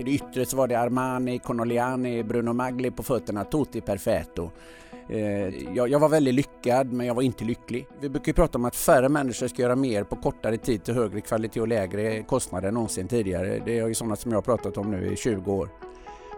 Till det yttre så var det Armani, Connoliani, Bruno Magli på fötterna, Tutti Perfetto. Eh, jag, jag, var väldigt lyckad men jag var inte lycklig. Vi brukar prata om att färre människor ska göra mer på kortare tid till högre kvalitet och lägre kostnader än någonsin tidigare. Det är ju sådana som jag har pratat om nu i 20 år.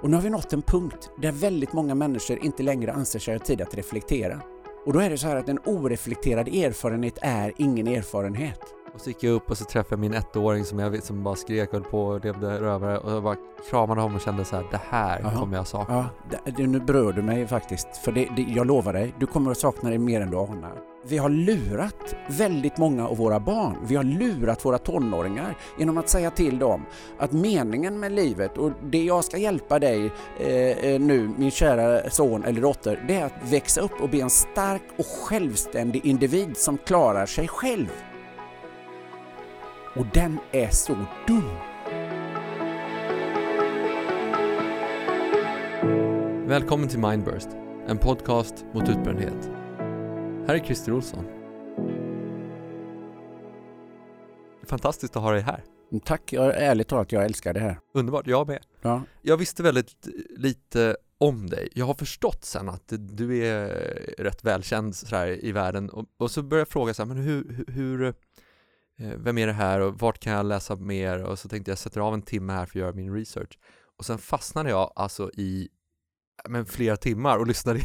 Och nu har vi nått en punkt där väldigt många människor inte längre anser sig ha tid att reflektera. Och då är det så här att en oreflekterad erfarenhet är ingen erfarenhet. Och så gick jag upp och så träffade jag min ettåring som jag som bara skrek och på och levde rövare och jag bara kramade honom och kände så här, det här Aha. kommer jag sakna. Ja, det, nu berör du mig faktiskt. För det, det, jag lovar dig, du kommer att sakna det mer än du anar. Vi har lurat väldigt många av våra barn. Vi har lurat våra tonåringar genom att säga till dem att meningen med livet och det jag ska hjälpa dig eh, eh nu, min kära son eller dotter, det är att växa upp och bli en stark och självständig individ som klarar sig själv. Och den är så dum! Välkommen till Mindburst, en podcast mot utbrändhet. Här är Christer Olsson. Fantastiskt att ha dig här. Tack, jag, ärligt talat, jag älskar det här. Underbart, jag med. Ja. Jag visste väldigt lite om dig. Jag har förstått sen att du är rätt välkänd sådär i världen och, och så började jag fråga så här, men hur, hur vem är det här och vart kan jag läsa mer? Och så tänkte jag sätter av en timme här för att göra min research. Och sen fastnade jag alltså i men, flera timmar och lyssnade.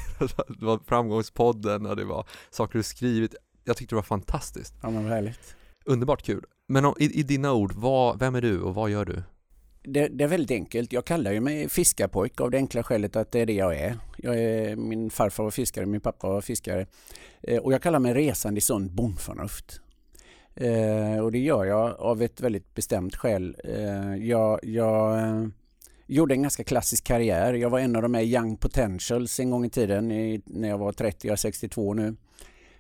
det var framgångspodden och det var saker du skrivit. Jag tyckte det var fantastiskt. Ja men härligt. Underbart kul. Men i, i dina ord, vad, vem är du och vad gör du? Det, det, är väldigt enkelt. Jag kallar ju mig fiskarpojk av det enkla skälet att det är det jag är. Jag är min farfar var fiskare, min pappa var fiskare. Eh, och jag kallar mig resande i sunt bondförnuft. Eh, och det gör jag av ett väldigt bestämt skäl. Eh, jag, jag eh, gjorde en ganska klassisk karriär. Jag var en av de här young potentials en gång i tiden i, när jag var 30, jag är 62 nu.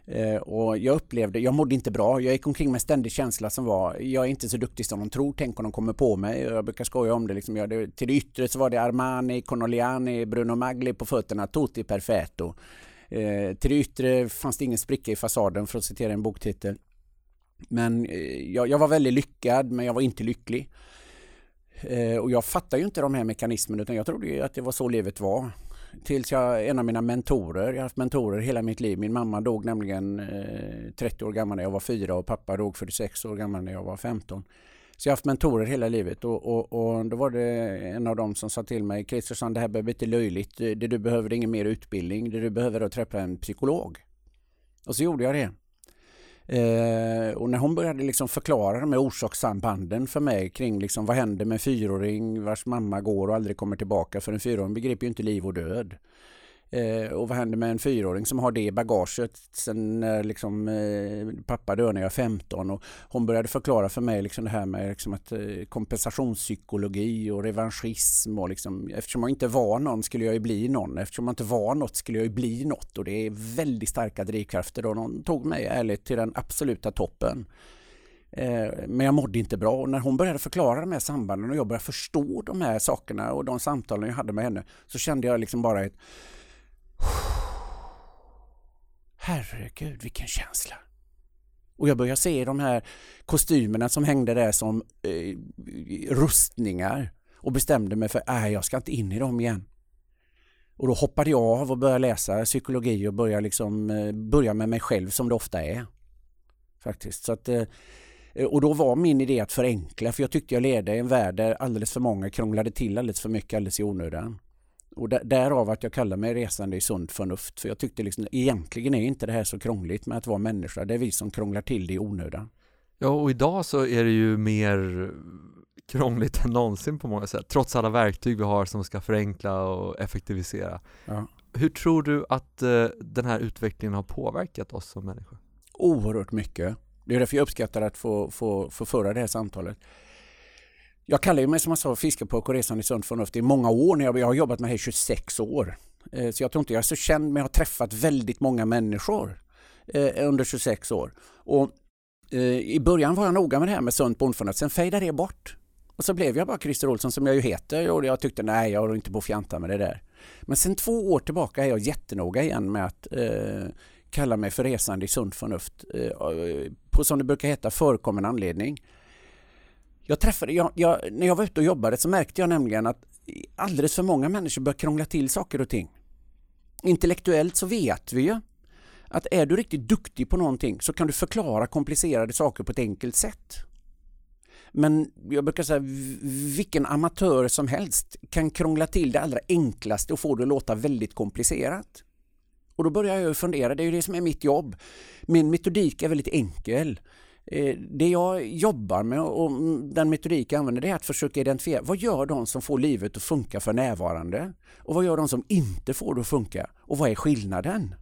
Eh, och jag upplevde, jag mådde inte bra. Jag gick omkring med ständig känsla som var, jag är inte så duktig som de tror, tänk om de kommer på mig. Jag brukar skoja om det. Liksom. Jag, det till det yttre så var det Armani, Connoliani, Bruno Magli på fötterna, Tutti Perfetto. Eh, till det yttre fanns det ingen spricka i fasaden för att citera en boktitel. Men eh, jag, jag, var väldigt lyckad men jag var inte lycklig. Eh, och jag fattade ju inte de här mekanismerna utan jag trodde ju att det var så livet var. Tills jag, en av mina mentorer, jag har haft mentorer hela mitt liv. Min mamma dog nämligen eh, 30 år gammal när jag var fyra och pappa dog 46 år gammal när jag var 15. Så jag har haft mentorer hela livet och, och, och då var det en av dem som sa till mig Kristersson det här behöver inte löjligt. Det du behöver är ingen mer utbildning. Det du behöver är att träffa en psykolog. Och så gjorde jag det. Eh, och när hon började liksom förklara de här orsakssambanden för mig kring liksom vad händer med en fyraåring vars mamma går och aldrig kommer tillbaka för en fyraåring begriper ju inte liv och död. Eh, och vad händer med en fyraåring som har det i bagaget sen när liksom, eh, pappa dör när jag är 15 och hon började förklara för mig liksom det här med liksom att, eh, kompensationspsykologi och revanschism och liksom, eftersom jag inte var någon skulle jag ju bli någon. Eftersom jag inte var något skulle jag ju bli något och det är väldigt starka drivkrafter och de tog mig ärligt till den absoluta toppen. Eh, men jag mådde inte bra och när hon började förklara de här sambanden och jag började förstå de här sakerna och de samtalen jag hade med henne så kände jag liksom bara ett Herregud vilken känsla. Och jag börjar se de här kostymerna som hängde där som eh, rustningar och bestämde mig för att jag ska inte in i dem igen. Och då hoppade jag av och började läsa psykologi och började liksom, eh, börja med mig själv som det ofta är. Faktiskt. Så att, eh, och då var min idé att förenkla för jag tyckte jag ledde en värld där alldeles för många krånglade till alldeles för mycket alldeles i onödan. Och därav att jag kallar mig resande i sunt förnuft. För jag tyckte liksom, egentligen är inte det här så krångligt med att vara människa. Det är vi som krånglar till det i onödan. Ja, och idag så är det ju mer krångligt än någonsin på många sätt. Trots alla verktyg vi har som ska förenkla och effektivisera. Ja. Hur tror du att uh, den här utvecklingen har påverkat oss som människor? Oerhört mycket. Det är därför jag uppskattar att få, få, få föra det här samtalet. Jag kallar ju mig som jag sa fiskepojk och resande i sunt förnuft i många år. När jag, jag har jobbat med det här i 26 år. Eh, så jag tror inte jag är så känd men jag har träffat väldigt många människor eh, under 26 år. Och eh, I början var jag noga med det här med sunt bondförnuft. Sen fejdade det bort. Och så blev jag bara Christer Olsson som jag ju heter och jag tyckte nej jag har inte på fjanta med det där. Men sen två år tillbaka är jag jättenoga igen med att eh, kalla mig för resande i sunt förnuft. Eh, på som det brukar heta förekommen anledning. Jag träffade, jag, jag, när jag var ute och jobbade så märkte jag nämligen att alldeles för många människor börjar krångla till saker och ting. Intellektuellt så vet vi ju att är du riktigt duktig på någonting så kan du förklara komplicerade saker på ett enkelt sätt. Men jag brukar säga vilken amatör som helst kan krångla till det allra enklaste och få det att låta väldigt komplicerat. Och då börjar jag fundera, det är ju det som är mitt jobb. Min metodik är väldigt enkel. Eh, det jag jobbar med och den metodik jag använder det är att försöka identifiera vad gör de som får livet att funka för närvarande? Och vad gör de som inte får det att funka? Och vad är skillnaden?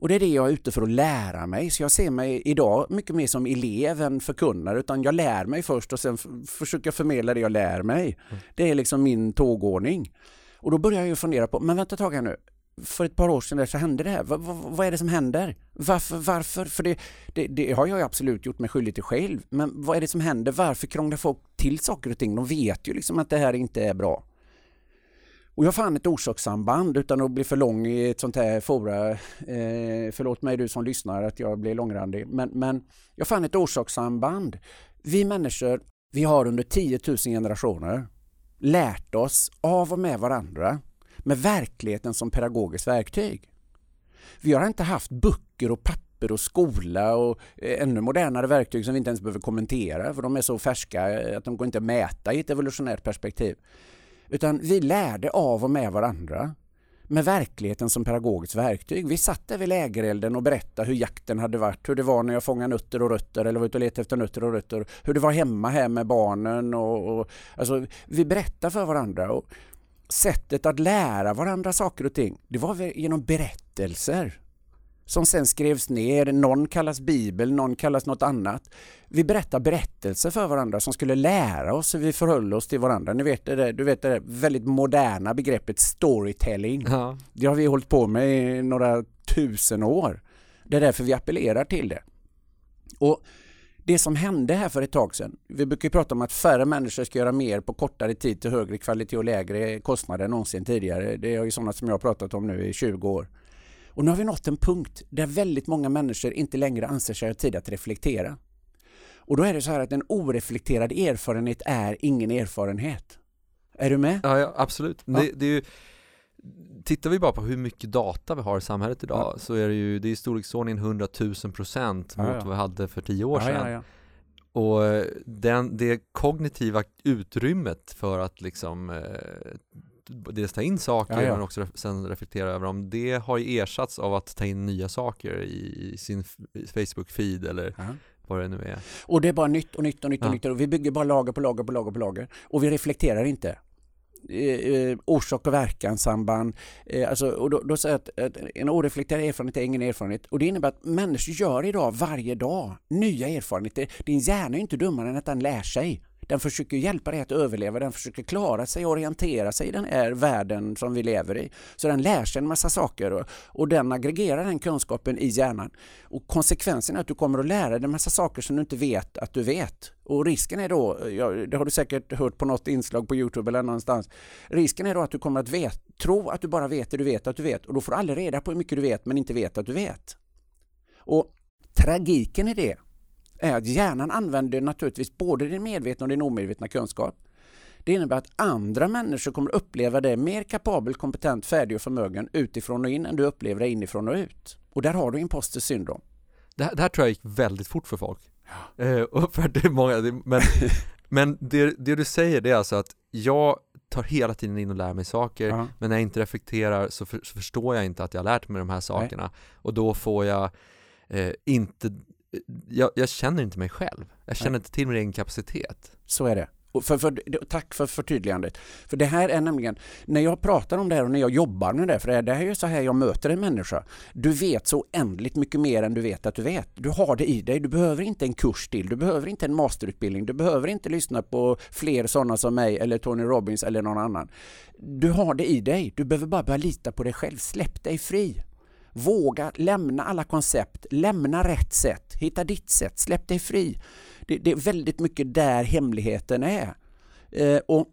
Och det är det jag är ute för att lära mig. Så jag ser mig idag mycket mer som elev än förkunnare utan jag lär mig först och sen försöker jag förmedla det jag lär mig. Mm. Det är liksom min tågordning. Och då börjar jag fundera på, men vänta ett tag här nu för ett par år sedan där så hände det här. Vad, vad, vad är det som händer? Varför? varför? För det, det, det, har jag absolut gjort mig skyldig till själv. Men vad är det som händer? Varför krånglar folk till saker och ting? De vet ju liksom att det här inte är bra. Och jag fann ett orsakssamband utan att bli för lång i ett sånt här fora. Eh, förlåt mig du som lyssnar att jag blir långrandig. Men, men jag fann ett orsakssamband. Vi människor, vi har under 10 000 generationer lärt oss av och med varandra med verkligheten som pedagogiskt verktyg. Vi har inte haft böcker och papper och skola och eh, ännu modernare verktyg som vi inte ens behöver kommentera för de är så färska eh, att de går inte att mäta i ett evolutionärt perspektiv. Utan vi lärde av och med varandra med verkligheten som pedagogiskt verktyg. Vi satt där vid lägerelden och berättade hur jakten hade varit, hur det var när jag fångade nötter och rötter eller var ute och letade efter nötter och rötter, hur det var hemma här med barnen. Och, och alltså, vi berättade för varandra. Och, sättet att lära varandra saker och ting, det var genom berättelser som sen skrevs ner. Någon kallas bibel, någon kallas något annat. Vi berättar berättelser för varandra som skulle lära oss hur vi förhöll oss till varandra. Ni vet det, du vet det väldigt moderna begreppet storytelling. Ja. Det har vi hållit på med i några tusen år. Det är därför vi appellerar till det. Och det som hände här för ett tag sedan, vi brukar prata om att färre människor ska göra mer på kortare tid till högre kvalitet och lägre kostnader än någonsin tidigare. Det är ju sådana som jag har pratat om nu i 20 år. Och nu har vi nått en punkt där väldigt många människor inte längre anser sig ha tid att reflektera. Och då är det så här att en oreflekterad erfarenhet är ingen erfarenhet. Är du med? Ja, ja absolut. Ja. Det, det är ju, tittar vi bara på hur mycket data vi har i samhället idag ja. så är det ju, det är i storleksordningen 100 000 procent mot ja, vad vi hade för tio år sedan. Och eh, den, det kognitiva utrymmet för att liksom eh, dels ta in saker ja, ja. men också sen reflektera över dem. Det har ju ersatts av att ta in nya saker i sin Facebook-feed eller ja. vad det nu är. Och det är bara nytt och nytt och nytt och nytt och vi bygger bara lager på lager på lager på lager och vi reflekterar inte. Eh, eh, orsak och verkanssamband. Eh, alltså, och då, då säger jag att, att en oreflekterad erfarenhet är ingen erfarenhet. Och det innebär att människor gör idag varje dag nya erfarenheter. Din hjärna är inte dummare än att den lär sig. Den försöker hjälpa dig att överleva, den försöker klara sig och orientera sig i den här världen som vi lever i. Så den lär sig en massa saker och, och den aggregerar den kunskapen i hjärnan. Och konsekvensen är att du kommer att lära dig en massa saker som du inte vet att du vet. Och risken är då, ja, det har du säkert hört på något inslag på Youtube eller någonstans, risken är då att du kommer att vet, tro att du bara vet det du vet att du vet och då får du aldrig reda på hur mycket du vet men inte vet att du vet. Och tragiken i det är att hjärnan använder naturligtvis både din medvetna och din omedvetna kunskap. Det innebär att andra människor kommer uppleva dig mer kapabel, kompetent, färdig och förmögen utifrån och in än du upplever dig inifrån och ut. Och där har du imposter syndrom. Det, det här tror jag gick väldigt fort för folk. Ja. Eh, och för det är många, men, men det, det, du säger det är alltså att jag tar hela tiden in och lär mig saker, ja. men när jag inte reflekterar så, för, så, förstår jag inte att jag har lärt mig de här sakerna. Nej. Och då får jag eh, inte jag, jag, känner inte mig själv. Jag känner Nej. inte till min egen kapacitet. Så är det. För, för, tack för förtydligandet. För det här är nämligen, när jag pratar om det här och när jag jobbar med det, för det här är ju så här jag möter en människa. Du vet så oändligt mycket mer än du vet att du vet. Du har det i dig, du behöver inte en kurs till, du behöver inte en masterutbildning, du behöver inte lyssna på fler sådana som mig eller Tony Robbins eller någon annan. Du har det i dig, du behöver bara börja lita på dig själv, släpp dig fri. Våga lämna alla koncept, lämna rätt sätt, hitta ditt sätt, släpp dig fri. Det, det är väldigt mycket där hemligheten är. Eh, och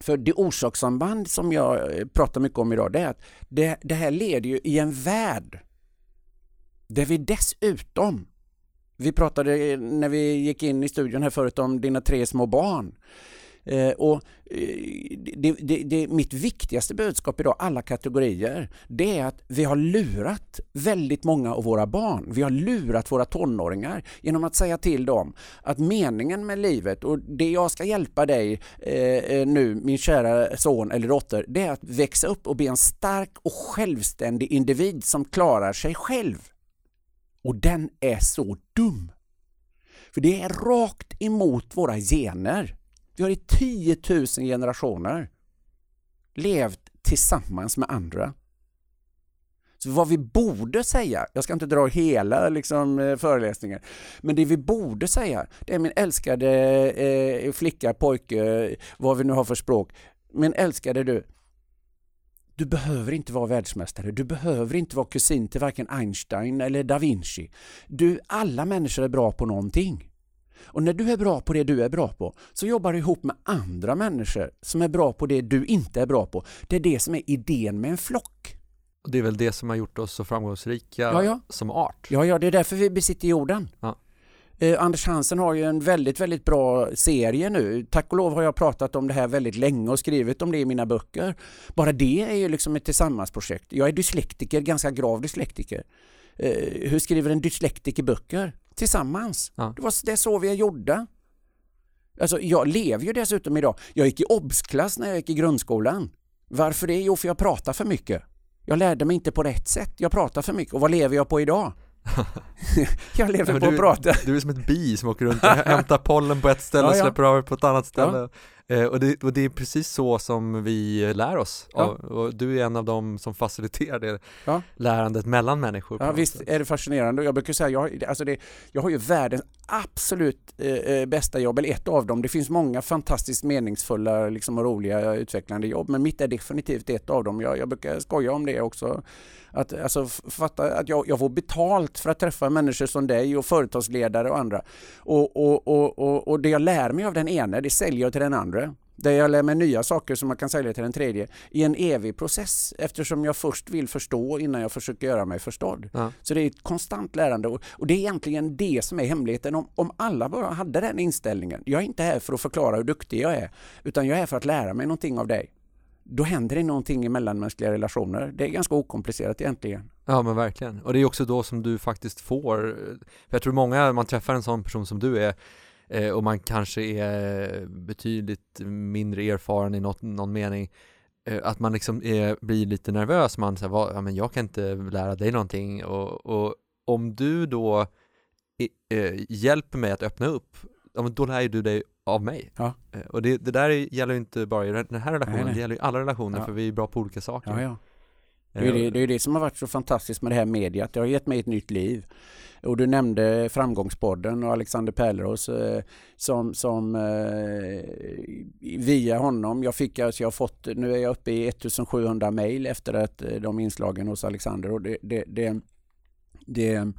för det orsakssamband som jag eh, pratar mycket om idag det är att det, det här leder ju i en värld där vi dessutom Vi pratade när vi gick in i studion här förut om dina tre små barn. Eh, och eh, det, det, det, mitt viktigaste budskap idag, alla kategorier, det är att vi har lurat väldigt många av våra barn. Vi har lurat våra tonåringar genom att säga till dem att meningen med livet och det jag ska hjälpa dig eh, eh nu, min kära son eller dotter, det är att växa upp och bli en stark och självständig individ som klarar sig själv. Och den är så dum. För det är rakt emot våra gener. Vi har i 10 000 generationer levt tillsammans med andra. Så vad vi borde säga, jag ska inte dra hela liksom, eh, föreläsningen, men det vi borde säga, det är min älskade eh, flicka, pojke, vad vi nu har för språk. Min älskade du, du behöver inte vara världsmästare, du behöver inte vara kusin till varken Einstein eller da Vinci. Du, alla människor är bra på någonting. Och när du är bra på det du är bra på så jobbar du ihop med andra människor som är bra på det du inte är bra på. Det är det som är idén med en flock. Och det är väl det som har gjort oss så framgångsrika ja, ja. som art? Ja, ja, det är därför vi besitter jorden. Ja. Eh, Anders Hansen har ju en väldigt, väldigt bra serie nu. Tack och lov har jag pratat om det här väldigt länge och skrivit om det i mina böcker. Bara det är ju liksom ett tillsammansprojekt. Jag är dyslektiker, ganska grav dyslektiker. Eh, hur skriver en dyslektiker böcker? Tillsammans. Ja. Det, var, det är så vi är gjorda. Alltså, jag lever ju dessutom idag. Jag gick i obsklass när jag gick i grundskolan. Varför det? Jo, för jag pratar för mycket. Jag lärde mig inte på rätt sätt. Jag pratar för mycket. Och vad lever jag på idag? jag lever ja, på du, att prata. Du är som ett bi som åker runt och hämtar pollen på ett ställe och släpper av på ett annat ställe. Eh, och, det, och, det, är precis så som vi lär oss. Ja. Och, och, du är en av dem som faciliterar det ja. lärandet mellan människor. Ja, visst sätt. är det fascinerande. Jag brukar säga, jag, alltså det, jag har ju världens absolut eh, eh, bästa jobb, eller ett av dem. Det finns många fantastiskt meningsfulla liksom, och roliga utvecklande jobb, men mitt är definitivt ett av dem. Jag, jag brukar skoja om det också. Att, alltså, fatta att jag, jag får betalt för att träffa människor som dig och företagsledare och andra. Och, och, och, och, och det jag lär mig av den ene, det säljer jag till den andra. Där jag lär mig nya saker som man kan sälja till den tredje i en evig process eftersom jag först vill förstå innan jag försöker göra mig förstådd. Ja. Så det är ett konstant lärande och, och, det är egentligen det som är hemligheten. Om, om alla bara hade den inställningen. Jag är inte här för att förklara hur duktig jag är utan jag är här för att lära mig någonting av dig då händer det någonting i mellanmänskliga relationer. Det är ganska okomplicerat egentligen. Ja men verkligen. Och det är också då som du faktiskt får, för jag tror många, man träffar en sån person som du är eh, och man kanske är betydligt mindre erfaren i något, någon mening eh, att man liksom är, blir lite nervös, man säger, ja men jag kan inte lära dig någonting och, och om du då eh, hjälper mig att öppna upp, då lär ju du dig av mig. Ja. Eh, och det, det där gäller ju inte bara i den här relationen, nej, nej. det gäller ju alla relationer ja. för vi är bra på olika saker. Ja, ja. Det är det, det är det som har varit så fantastiskt med det här mediet. Det har gett mig ett nytt liv. Och du nämnde Framgångspodden och Alexander Pärleros eh, som, som eh, via honom, jag fick alltså, jag har fått, nu är jag uppe i 1700 mejl efter att eh, de inslagen hos Alexander och det, det, det det,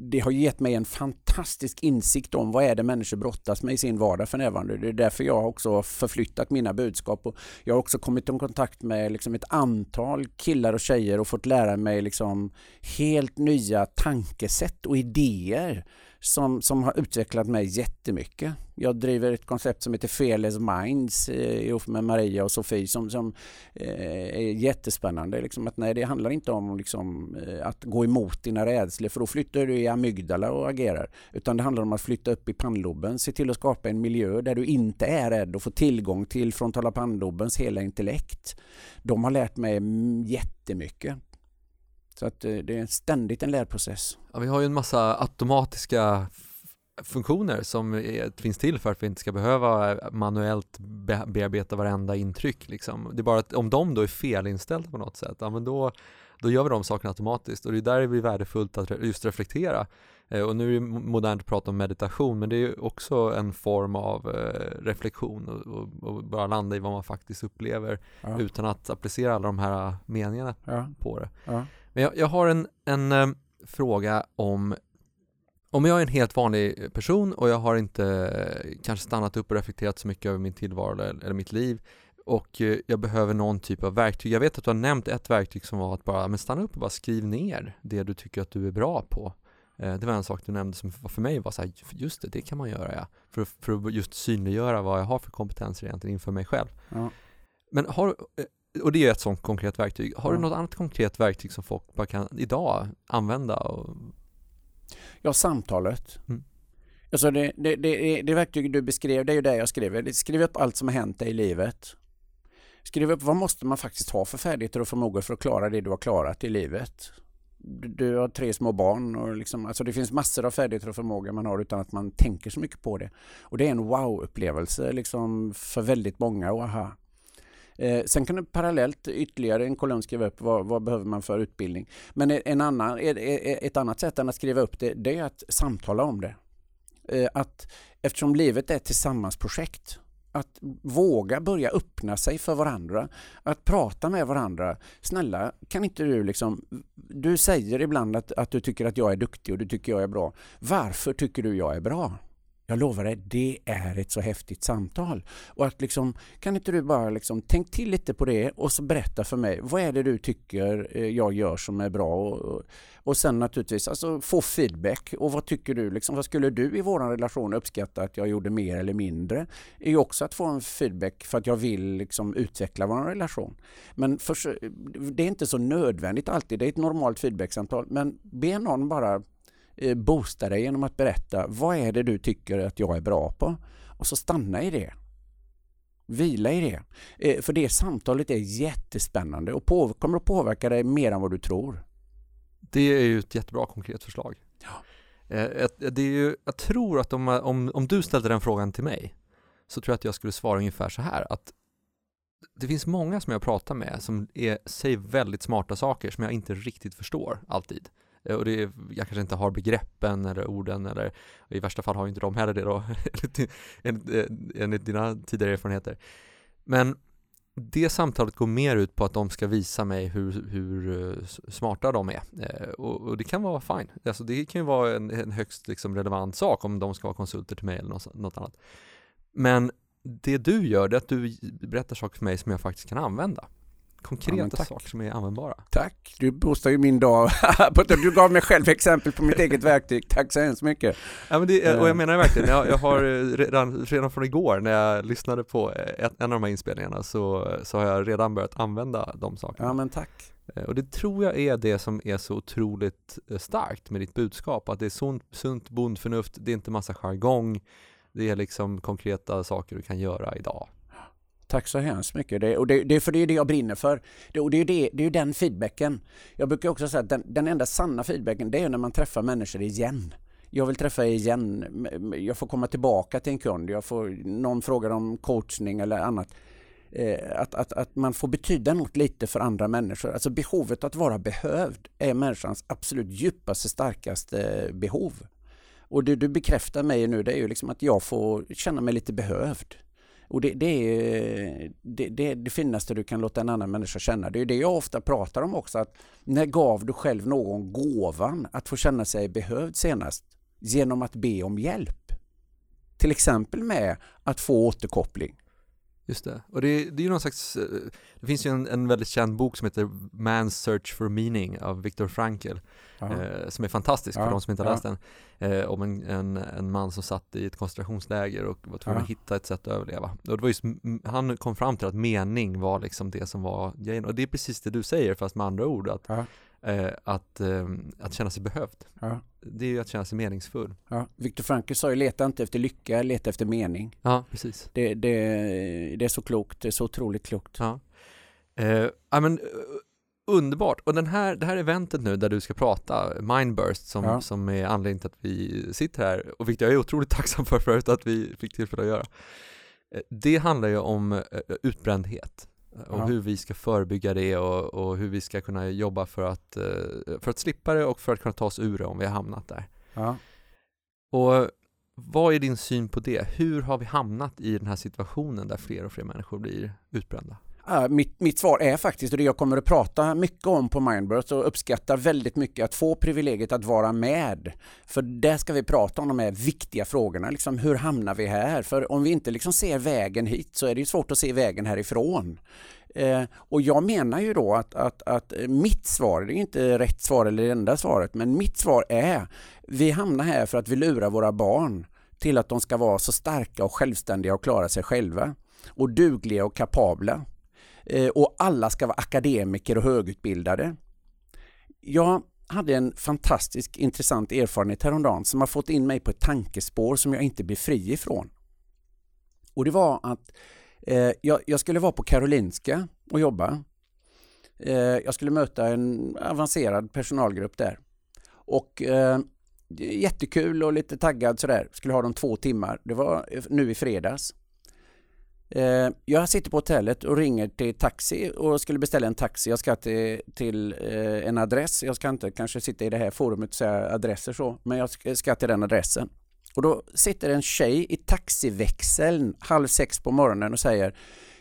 det har gett mig en fantastisk insikt om vad är det människor brottas med i sin vardag för närvarande. Det är därför jag också har förflyttat mina budskap. Och jag har också kommit i kontakt med liksom ett antal killar och tjejer och fått lära mig liksom helt nya tankesätt och idéer som, som har utvecklat mig jättemycket. Jag driver ett koncept som heter Fearless Minds eh, ihop med Maria och Sofie som, som eh, är jättespännande. Liksom att, nej, det handlar inte om liksom, eh, att gå emot dina rädslor för då flyttar du i amygdala och agerar. Utan det handlar om att flytta upp i pannloben, se till att skapa en miljö där du inte är rädd och får tillgång till frontala pannlobens hela intellekt. De har lärt mig jättemycket. Så att eh, det är ständigt en lärprocess. Ja, vi har ju en massa automatiska funktioner som är, finns till för att vi inte ska behöva eh, manuellt be bearbeta varenda intryck liksom. Det är bara att om de då är felinställda på något sätt, ja men då, då gör vi de sakerna automatiskt och det är där det blir värdefullt att just reflektera. Eh, och nu är det modernt att prata om meditation men det är också en form av eh, reflektion och, bara landa i vad man faktiskt upplever ja. utan att applicera alla de här meningarna ja. på det. Ja. Men jag, jag har en, en fråga om om jag är en helt vanlig person och jag har inte kanske stannat upp och reflekterat så mycket över min tillvaro eller, eller mitt liv och uh, jag behöver någon typ av verktyg. Jag vet att du har nämnt ett verktyg som var att bara men stanna upp och bara skriv ner det du tycker att du är bra på. Eh, det var en sak du nämnde som för mig var så här, just det, det kan man göra ja. För, för att just synliggöra vad jag har för kompetenser egentligen inför mig själv. Ja. Men har, eh, och det är ett sånt konkret verktyg. Har Ja. du något annat konkret verktyg som folk bara kan idag använda? Och, Ja, samtalet. Mm. Alltså det, det, det, det verktyg du beskrev, det är ju det jag skriver. Skriv upp allt som har hänt dig i livet. Skriv upp vad måste man faktiskt ha för färdigheter och förmågor för att klara det du har klarat i livet. Du, du har tre små barn och liksom, alltså det finns massor av färdigheter och förmågor man har utan att man tänker så mycket på det. Och det är en wow-upplevelse liksom för väldigt många. Och aha. Eh, sen kan du parallellt ytterligare en kolumn skriva upp vad, vad behöver man för utbildning. Men en annan, ett annat sätt än att skriva upp det, det är att samtala om det. Eh, Att, eftersom livet är ett tillsammansprojekt, att våga börja öppna sig för varandra, att prata med varandra. Snälla, kan inte du liksom... Du säger ibland att, att du tycker att jag är duktig och du tycker jag är bra. Varför tycker du jag är bra? Jag lovar dig, det är ett så häftigt samtal. Och att liksom, kan inte du bara liksom, tänk till lite på det och så berätta för mig, vad är det du tycker eh, jag gör som är bra? Och, och, sen naturligtvis alltså, få feedback. Och vad tycker du? Liksom, vad skulle du i vår relation uppskatta att jag gjorde mer eller mindre? Det är ju också att få en feedback för att jag vill liksom, utveckla vår relation. Men för, det är inte så nödvändigt alltid. Det är ett normalt feedbacksamtal. Men be någon bara boosta dig genom att berätta vad är det du tycker att jag är bra på? Och så stanna i det. Vila i det. Eh, För det samtalet är jättespännande och kommer att påverka dig mer än vad du tror. det är ju ett jättebra konkret förslag. Ja. Eh, det är ju, jag tror att om, om, om du ställde den frågan till mig så tror jag att jag skulle svara ungefär så här att det finns många som jag pratar med som är, säger väldigt smarta saker som jag inte riktigt förstår alltid. Eh, och det är, jag kanske inte har begreppen eller orden eller i värsta fall har ju inte de heller det då enligt, eh, enligt, dina tidigare erfarenheter. Men det samtalet går mer ut på att de ska visa mig hur, hur eh, smarta de är. Och, och det kan vara fine. Alltså det kan ju vara en, en högst liksom relevant sak om de ska vara konsulter till mig eller något, något annat. Men det du gör det är att du berättar saker för mig som jag faktiskt kan använda. Konkreta Ja, saker som är användbara. Tack, du boostar ju min dag. du gav mig själv exempel på mitt eget verktyg. Tack så hemskt mycket. Ja, men det, Eh. och jag menar det verkligen, jag, jag har eh, redan, redan från igår när jag lyssnade på eh, en, en av de här inspelningarna så, så har jag redan börjat använda de sakerna. Ja men tack. Eh, Och det tror jag är det som är så otroligt eh, starkt med ditt budskap, att det är sunt, sunt bondförnuft, det är inte massa jargong, det är liksom konkreta saker du kan göra idag. Tack så hemskt mycket. Det, och det, det, för det är det jag brinner för. Det, och det är ju det, det är den feedbacken. Jag brukar också säga att den, den enda sanna feedbacken det är när man träffar människor igen. Jag vill träffa er igen. Jag får komma tillbaka till en kund. Jag får, någon frågar om coachning eller annat. Eh, att, att, att man får betyda något lite för andra människor. Alltså behovet att vara behövd är människans absolut djupaste, starkaste eh, behov. Och det du bekräftar mig nu det är ju liksom att jag får känna mig lite behövd. Och det, det är det, det, är det finaste du kan låta en annan människa känna. Det är det jag ofta pratar om också. Att när gav du själv någon gåvan att få känna sig behövd senast? Genom att be om hjälp. Till exempel med att få återkoppling. Just det. Och det, det är ju någon slags, eh, det finns ju en, en väldigt känd bok som heter Man's Search for Meaning av Viktor Frankl, eh, som är fantastisk Ja, för de som inte har läst den, eh, om en, en, en man som satt i ett koncentrationsläger och var tvungen Ja. att hitta ett sätt att överleva. Och det var just, han kom fram till att mening var liksom det som var grejen, och det är precis det du säger fast med andra ord, att, eh, att, eh, att känna sig behövd. Det är ju att känna sig meningsfull. Ja. Viktor Frankl sa ju leta inte efter lycka, leta efter mening. Ja, precis. Det, det, det är så klokt, det är så otroligt klokt. Ja. Eh, men, eh, underbart. Och den här, det här eventet nu där du ska prata, Mindburst, som, Ja. som är anledningen till att vi sitter här, och vilket jag är otroligt tacksam för förut att vi fick tillfälle att göra. Eh, Det handlar ju om eh, utbrändhet och Ja. hur vi ska förebygga det och, och hur vi ska kunna jobba för att, eh, för att slippa det och för att kunna ta oss ur det om vi har hamnat där. Ja. Och vad är din syn på det? Hur har vi hamnat i den här situationen där fler och fler människor blir utbrända? Uh, mitt, mitt svar är faktiskt, och det jag kommer att prata mycket om på Mindbirth och uppskattar väldigt mycket att få privilegiet att vara med. För där ska vi prata om de här viktiga frågorna, liksom hur hamnar vi här? För om vi inte liksom ser vägen hit så är det svårt att se vägen härifrån. Eh, och jag menar ju då att, att, att mitt svar, det är inte rätt svar eller det enda svaret, men mitt svar är vi hamnar här för att vi lurar våra barn till att de ska vara så starka och självständiga och klara sig själva och dugliga och kapabla. Eh, och alla ska vara akademiker och högutbildade. Jag hade en fantastisk intressant erfarenhet häromdagen som har fått in mig på ett tankespår som jag inte blir fri ifrån. Och det var att eh, jag, jag, skulle vara på Karolinska och jobba. Eh, jag skulle möta en avancerad personalgrupp där. Och eh, jättekul och lite taggad sådär. Skulle ha dem två timmar. Det var eh, nu i fredags. Eh, jag sitter på hotellet och ringer till taxi och skulle beställa en taxi. Jag ska till, till eh, en adress. Jag ska inte kanske sitta i det här forumet och säga adresser så, men jag ska till den adressen. Och då sitter en tjej i taxiväxeln halv sex på morgonen och säger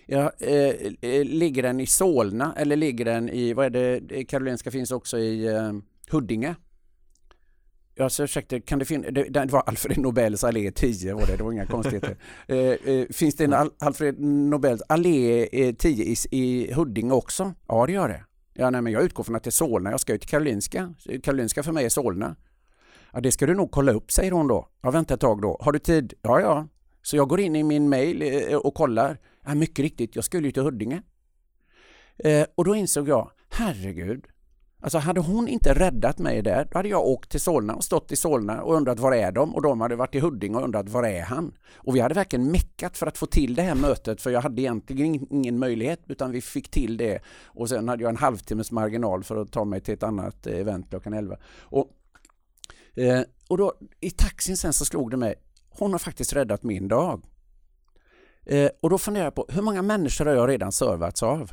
Ja, eh, eh ligger den i Solna eller ligger den i, vad är det, Karolinska finns också i eh, Huddinge? Jag så ursäkta, kan det finnas, det, det var Alfred Nobels allé 10 var det, det var inga konstigheter. Eh, eh, finns det en Al Alfred Nobels allé 10 i, i Huddinge också? Ja det gör det. Ja, nej, men jag utgår från att det är Solna, jag ska ju till Karolinska. Karolinska för mig är Solna. Ja, det ska du nog kolla upp, säger hon då. Ja, vänta ett tag då. Har du tid? Ja, ja. Så jag går in i min mail eh, och kollar. Ja, mycket riktigt, jag skulle ju till Huddinge. Eh, och då insåg jag, herregud, Alltså hade hon inte räddat mig där, då hade jag åkt till Solna och stått i Solna och undrat var är de? Och de hade varit i Huddinge och undrat var är han? Och vi hade verkligen meckat för att få till det här mötet för jag hade egentligen ingen möjlighet utan vi fick till det. Och sen hade jag en halvtimmes marginal för att ta mig till ett annat eh, event klockan 11. Och, eh, och då i taxin sen så slog det mig, hon har faktiskt räddat min dag. Eh, och då funderar jag på, hur många människor har jag redan servats av?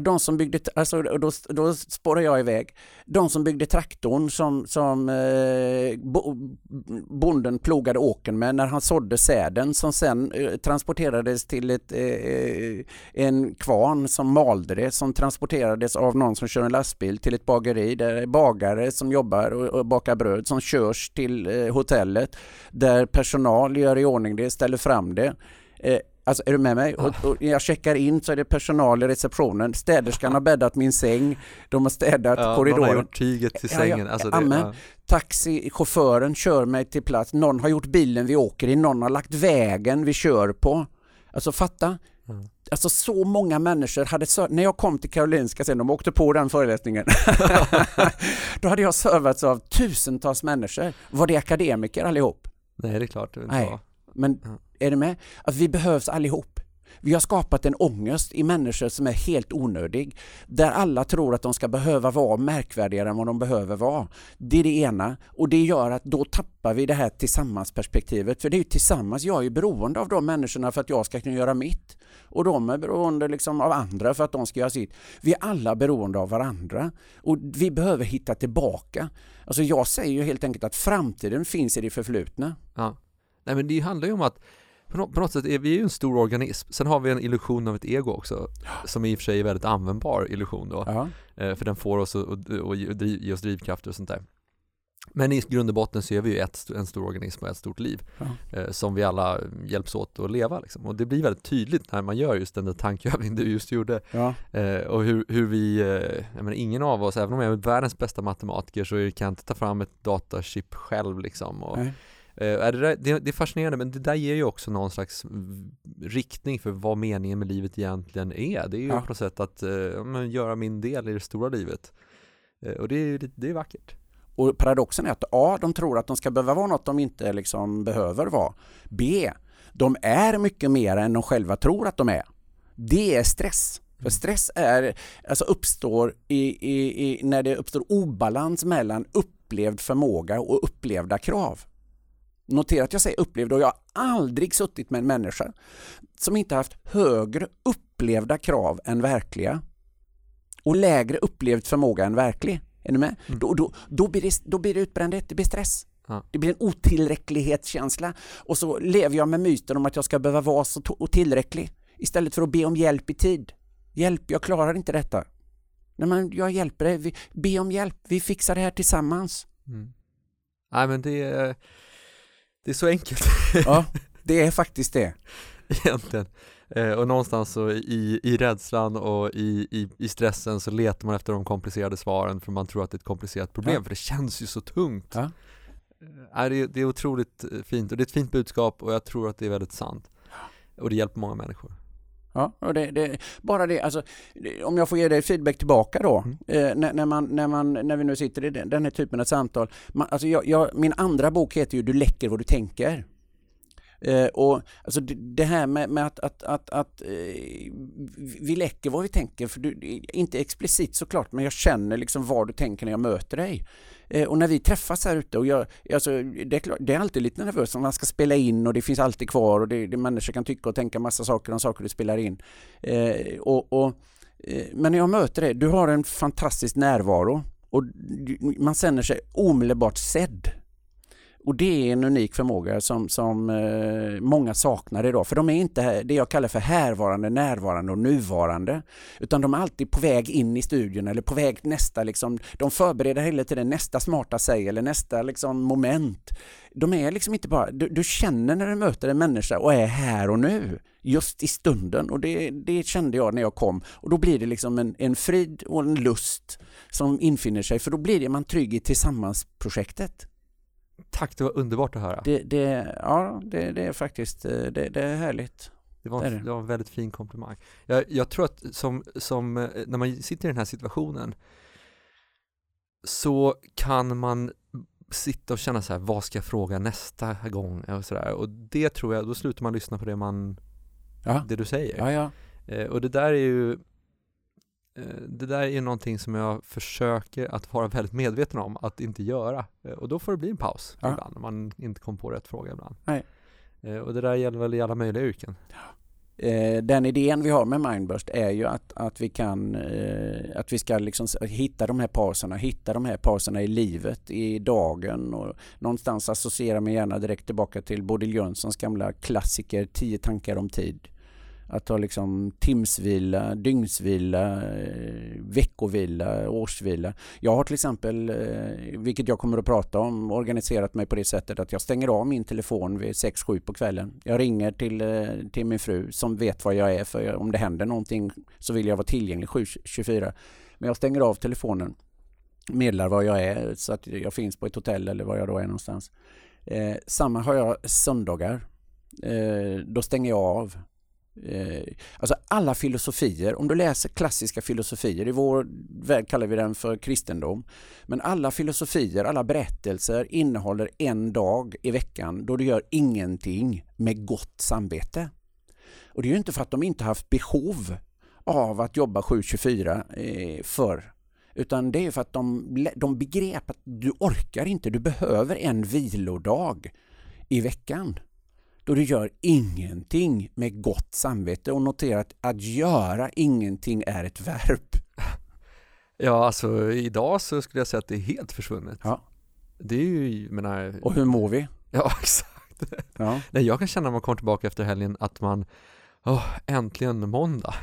De som byggde, alltså, då, då spårar jag iväg. De som byggde traktorn som, som eh, bonden plogade åken med när han sådde säden som sen eh, transporterades till ett, eh, eh, en kvarn som malde det som transporterades av någon som kör en lastbil till ett bageri där är bagare som jobbar och, och bakar bröd som körs till eh, hotellet där personal gör i ordning det, ställer fram det. Eh, Alltså är du med mig? Och, och jag checkar in så är det personal i receptionen. Städerskan har bäddat min säng. De har städat ja, korridoren. Någon har gjort tyget till sängen. Ja, ja, alltså det, ja. Taxichauffören kör mig till plats. Någon har gjort bilen vi åker i. Någon har lagt vägen vi kör på. Alltså fatta. Mm. Alltså så många människor hade när jag kom till Karolinska sen, de åkte på den föreläsningen. då hade jag servats av tusentals människor. Var det akademiker allihop? Nej, det är klart det inte Nej. Men är du med? Att vi behövs allihop. Vi har skapat en ångest i människor som är helt onödig. Där alla tror att de ska behöva vara märkvärdigare än vad de behöver vara. Det är det ena. Och det gör att då tappar vi det här tillsammansperspektivet. För det är ju tillsammans, jag är beroende av de människorna för att jag ska kunna göra mitt. Och de är beroende liksom av andra för att de ska göra sitt. Vi är alla beroende av varandra. Och vi behöver hitta tillbaka. Alltså jag säger ju helt enkelt att framtiden finns i det förflutna. Ja. Nej men det handlar ju om att på något, sätt är vi ju en stor organism. Sen har vi en illusion av ett ego också, som i och för sig är väldigt användbar illusion då. Ja. Eh, för den får oss att, ge oss drivkrafter och sånt där. Men i grund och botten så är vi ju ett, en stor organism och ett stort liv ja. eh, som vi alla hjälps åt att leva liksom. Och det blir väldigt tydligt när man gör just den där tankeövningen du just gjorde. Ja. Eh, och hur, hur vi, jag menar, ingen av oss, även om jag är världens bästa matematiker så kan jag inte ta fram ett datachip själv liksom. Och, Eh, det, det, är fascinerande men det där ger ju också någon slags riktning för vad meningen med livet egentligen är. Det är ju ja. på något sätt att uh, göra min del i det stora livet. Uh, och det är, det är vackert. Och paradoxen är att A. De tror att de ska behöva vara något de inte liksom behöver vara. B. De är mycket mer än de själva tror att de är. Det är stress. För mm. stress är, alltså uppstår i, i, i, när det uppstår obalans mellan upplevd förmåga och upplevda krav. Notera att jag säger upplevda och jag har aldrig suttit med en människa som inte haft högre upplevda krav än verkliga och lägre upplevd förmåga än verklig. Är ni med? Mm. Då, då, då, blir det, då blir det utbrändhet, det blir stress. Ja. Det blir en otillräcklighetskänsla och så lever jag med myten om att jag ska behöva vara så tillräcklig istället för att be om hjälp i tid. Hjälp, jag klarar inte detta. Nej, men jag hjälper dig. Be om hjälp. Vi fixar det här tillsammans. Mm. Nej men det är, det är så enkelt Ja, det är faktiskt det. egentligen. Eh, och någonstans så i, i rädslan och i, i, i stressen så letar man efter de komplicerade svaren för man tror att det är ett komplicerat problem Ja. för det känns ju så tungt. Ja. Eh, nej, det, är- det är otroligt eh, fint och det är ett fint budskap och jag tror att det är väldigt sant. Och det hjälper många människor. Ja, och det, det, bara det, alltså, det- om jag får ge dig feedback tillbaka då, Mm. eh, när, när, man, när, man, när vi nu sitter i den, den här typen av samtal. Man, alltså jag, jag, min andra bok heter ju Du läcker vad du tänker. Eh, och alltså det, det här med, med att, att, att, att eh, vi läcker vad vi tänker, för du, inte explicit såklart, men jag känner liksom vad du tänker när jag möter dig. Eh, och när vi träffas här ute, och jag, alltså, det, är klart, det är alltid lite nervöst om man ska spela in och det finns alltid kvar och det, det människor kan tycka och tänka massa saker om saker du spelar in. Eh, och, och, eh, men när jag möter dig, du har en fantastisk närvaro och man känner sig omedelbart sedd. Och det är en unik förmåga som, som eh, många saknar idag. För de är inte det jag kallar för härvarande, närvarande och nuvarande. Utan de är alltid på väg in i studion eller på väg nästa, liksom, de förbereder hela tiden nästa smarta säg eller nästa liksom, moment. De är liksom inte bara, du, du känner när du möter en människa och är här och nu, just i stunden. Och det, det kände jag när jag kom. Och då blir det liksom en, en frid och en lust som infinner sig, för då blir det man trygg i tillsammansprojektet. Tack, det var underbart att höra. Det, det, ja, det, det är faktiskt eh, det, det är härligt. Det var, en, det. var en väldigt fin komplimang. Jag, jag tror att som, som, eh, när man sitter i den här situationen så kan man sitta och känna så här, vad ska jag fråga nästa gång? Och, så där. och det tror jag, då slutar man lyssna på det man, det du säger. ja, ja. Eh, och det där är ju det där är någonting som jag försöker att vara väldigt medveten om att inte göra. Eh, Och då får det bli en paus Ja. ibland, om man inte kom på rätt fråga ibland. Nej. Eh, Och det där gäller väl i alla möjliga yrken. Eh, den idén vi har med Mindburst är ju att, att vi kan eh, att vi ska liksom hitta de här pauserna, hitta de här pauserna i livet, i dagen och någonstans associera mig gärna direkt tillbaka till Bodil Jönssons gamla klassiker Tio tankar om tid. Att ha liksom timsvila, dygnsvila, eh, veckovila, årsvila. Jag har till exempel, eh, vilket jag kommer att prata om, organiserat mig på det sättet att jag stänger av min telefon vid 6-7 på kvällen. Jag ringer till, eh, till min fru som vet var jag är för om det händer någonting så vill jag vara tillgänglig 7-24. Men jag stänger av telefonen, meddelar var jag är så att jag finns på ett hotell eller var jag då är någonstans. Eh, samma har jag söndagar. Eh, då stänger jag av. Eh, alltså alla filosofier, om du läser klassiska filosofier, i vår värld kallar vi den för kristendom, men alla filosofier, alla berättelser innehåller en dag i veckan då du gör ingenting med gott samvete. Och det är ju inte för att de inte haft behov av att jobba 7-24 eh, förr. Utan det är för att de, de begrep att du orkar inte, du behöver en vilodag i veckan då du gör ingenting med gott samvete och notera att att göra ingenting är ett verb. Ja, alltså idag så skulle jag säga att det är helt försvunnet. Ja. Det är ju, menar, Och hur mår vi? ja exakt. Ja. Nej, jag kan känna när man kommer tillbaka efter helgen att man, åh, äntligen måndag.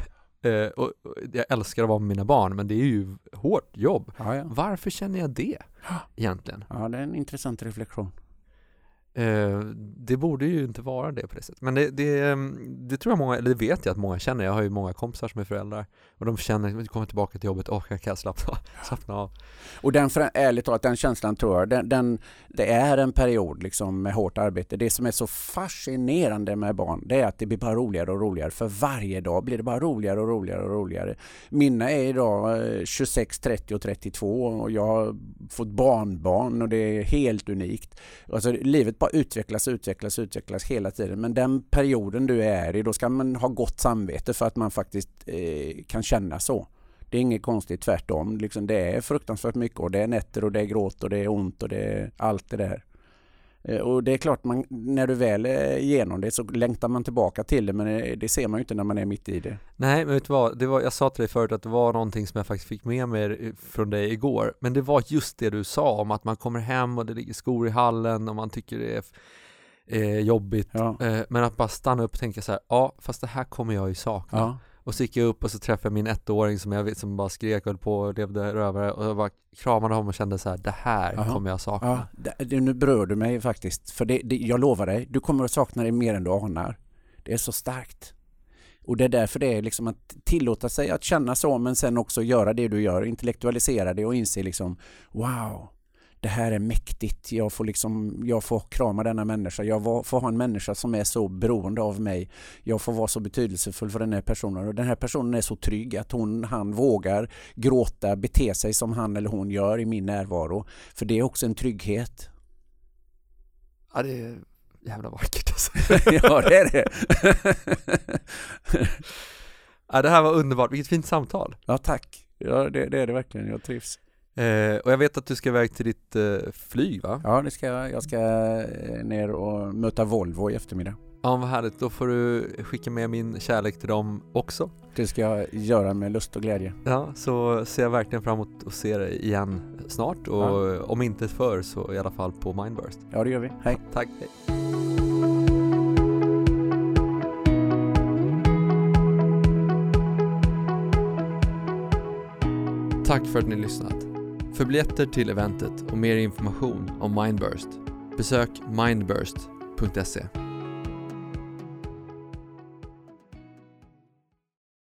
Eh, och, och jag älskar att vara med mina barn, men det är ju hårt jobb. Ja, ja. Varför känner jag det egentligen? ja, det är en intressant reflektion. Eh, det borde ju inte vara det på det sättet. Men det, det, ehm, det tror jag många, eller det vet jag att många känner. Jag har ju många kompisar som är föräldrar och de känner, att kommer tillbaka till jobbet, åh, jag kan slappna, slappna av. Och den, för, ärligt talat, den känslan tror jag, den, den, det är en period liksom med hårt arbete. Det som är så fascinerande med barn, det är att det blir bara roligare och roligare. För varje dag blir det bara roligare och roligare och roligare. Mina är idag eh, 26, 30 och 32 och jag har fått barnbarn och det är helt unikt. Alltså, livet bara utvecklas, utvecklas, utvecklas hela tiden. Men den perioden du är i, då ska man ha gott samvete för att man faktiskt eh, kan känna så. Det är inget konstigt, tvärtom. Liksom det är fruktansvärt mycket och det är nätter och det är gråt och det är ont och det är allt det där. Eh, Och det är klart, man, när du väl är igenom det så längtar man tillbaka till det men eh, det ser man ju inte när man är mitt i det. Nej, men vet du vad? Det var, jag sa till dig förut att det var någonting som jag faktiskt fick med mig från dig igår. Men det var just det du sa om att man kommer hem och det ligger skor i hallen och man tycker det är eh, jobbigt. Ja, Eh, men att bara stanna upp och tänka så här, ja, fast det här kommer jag ju sakna. ja, Och så gick jag upp och så träffade jag min ettåring som jag som bara skrek och höll på och levde rövare och jag bara kramade honom och kände så här, det här Aha. kommer jag sakna. Ja, det, nu berör du mig faktiskt. För det, det, jag lovar dig, du kommer att sakna det mer än du anar. Det är så starkt. Och det är därför det är liksom att tillåta sig att känna så men sen också göra det du gör, intellektualisera det och inse liksom wow, det här är mäktigt. Jag får, liksom, jag får krama denna människa. Jag var- får ha en människa som är så beroende av mig. Jag får vara så betydelsefull för den här personen. Och den här personen är så trygg att hon, han vågar gråta, bete sig som han eller hon gör i min närvaro. För det är också en trygghet. Ja, det är jävla vackert alltså. ja, det är det. ja, det här var underbart, vilket fint samtal. ja, tack. Ja, det, det är det verkligen. Jag trivs. Eh, och jag vet att du ska iväg till ditt eh, flyg va? Ja, det ska jag. Jag ska eh, ner och möta Volvo i eftermiddag. Ja, vad härligt. Då får du skicka med min kärlek till dem också. Det ska jag göra med lust och glädje. Ja, så ser jag verkligen fram emot att se dig igen snart och Ja. om inte förr så i alla fall på Mindburst. Ja, det gör vi. Hej. Tack. Hej. Tack för att ni lyssnat. För biljetter till eventet och mer information om Mindburst besök mindburst.se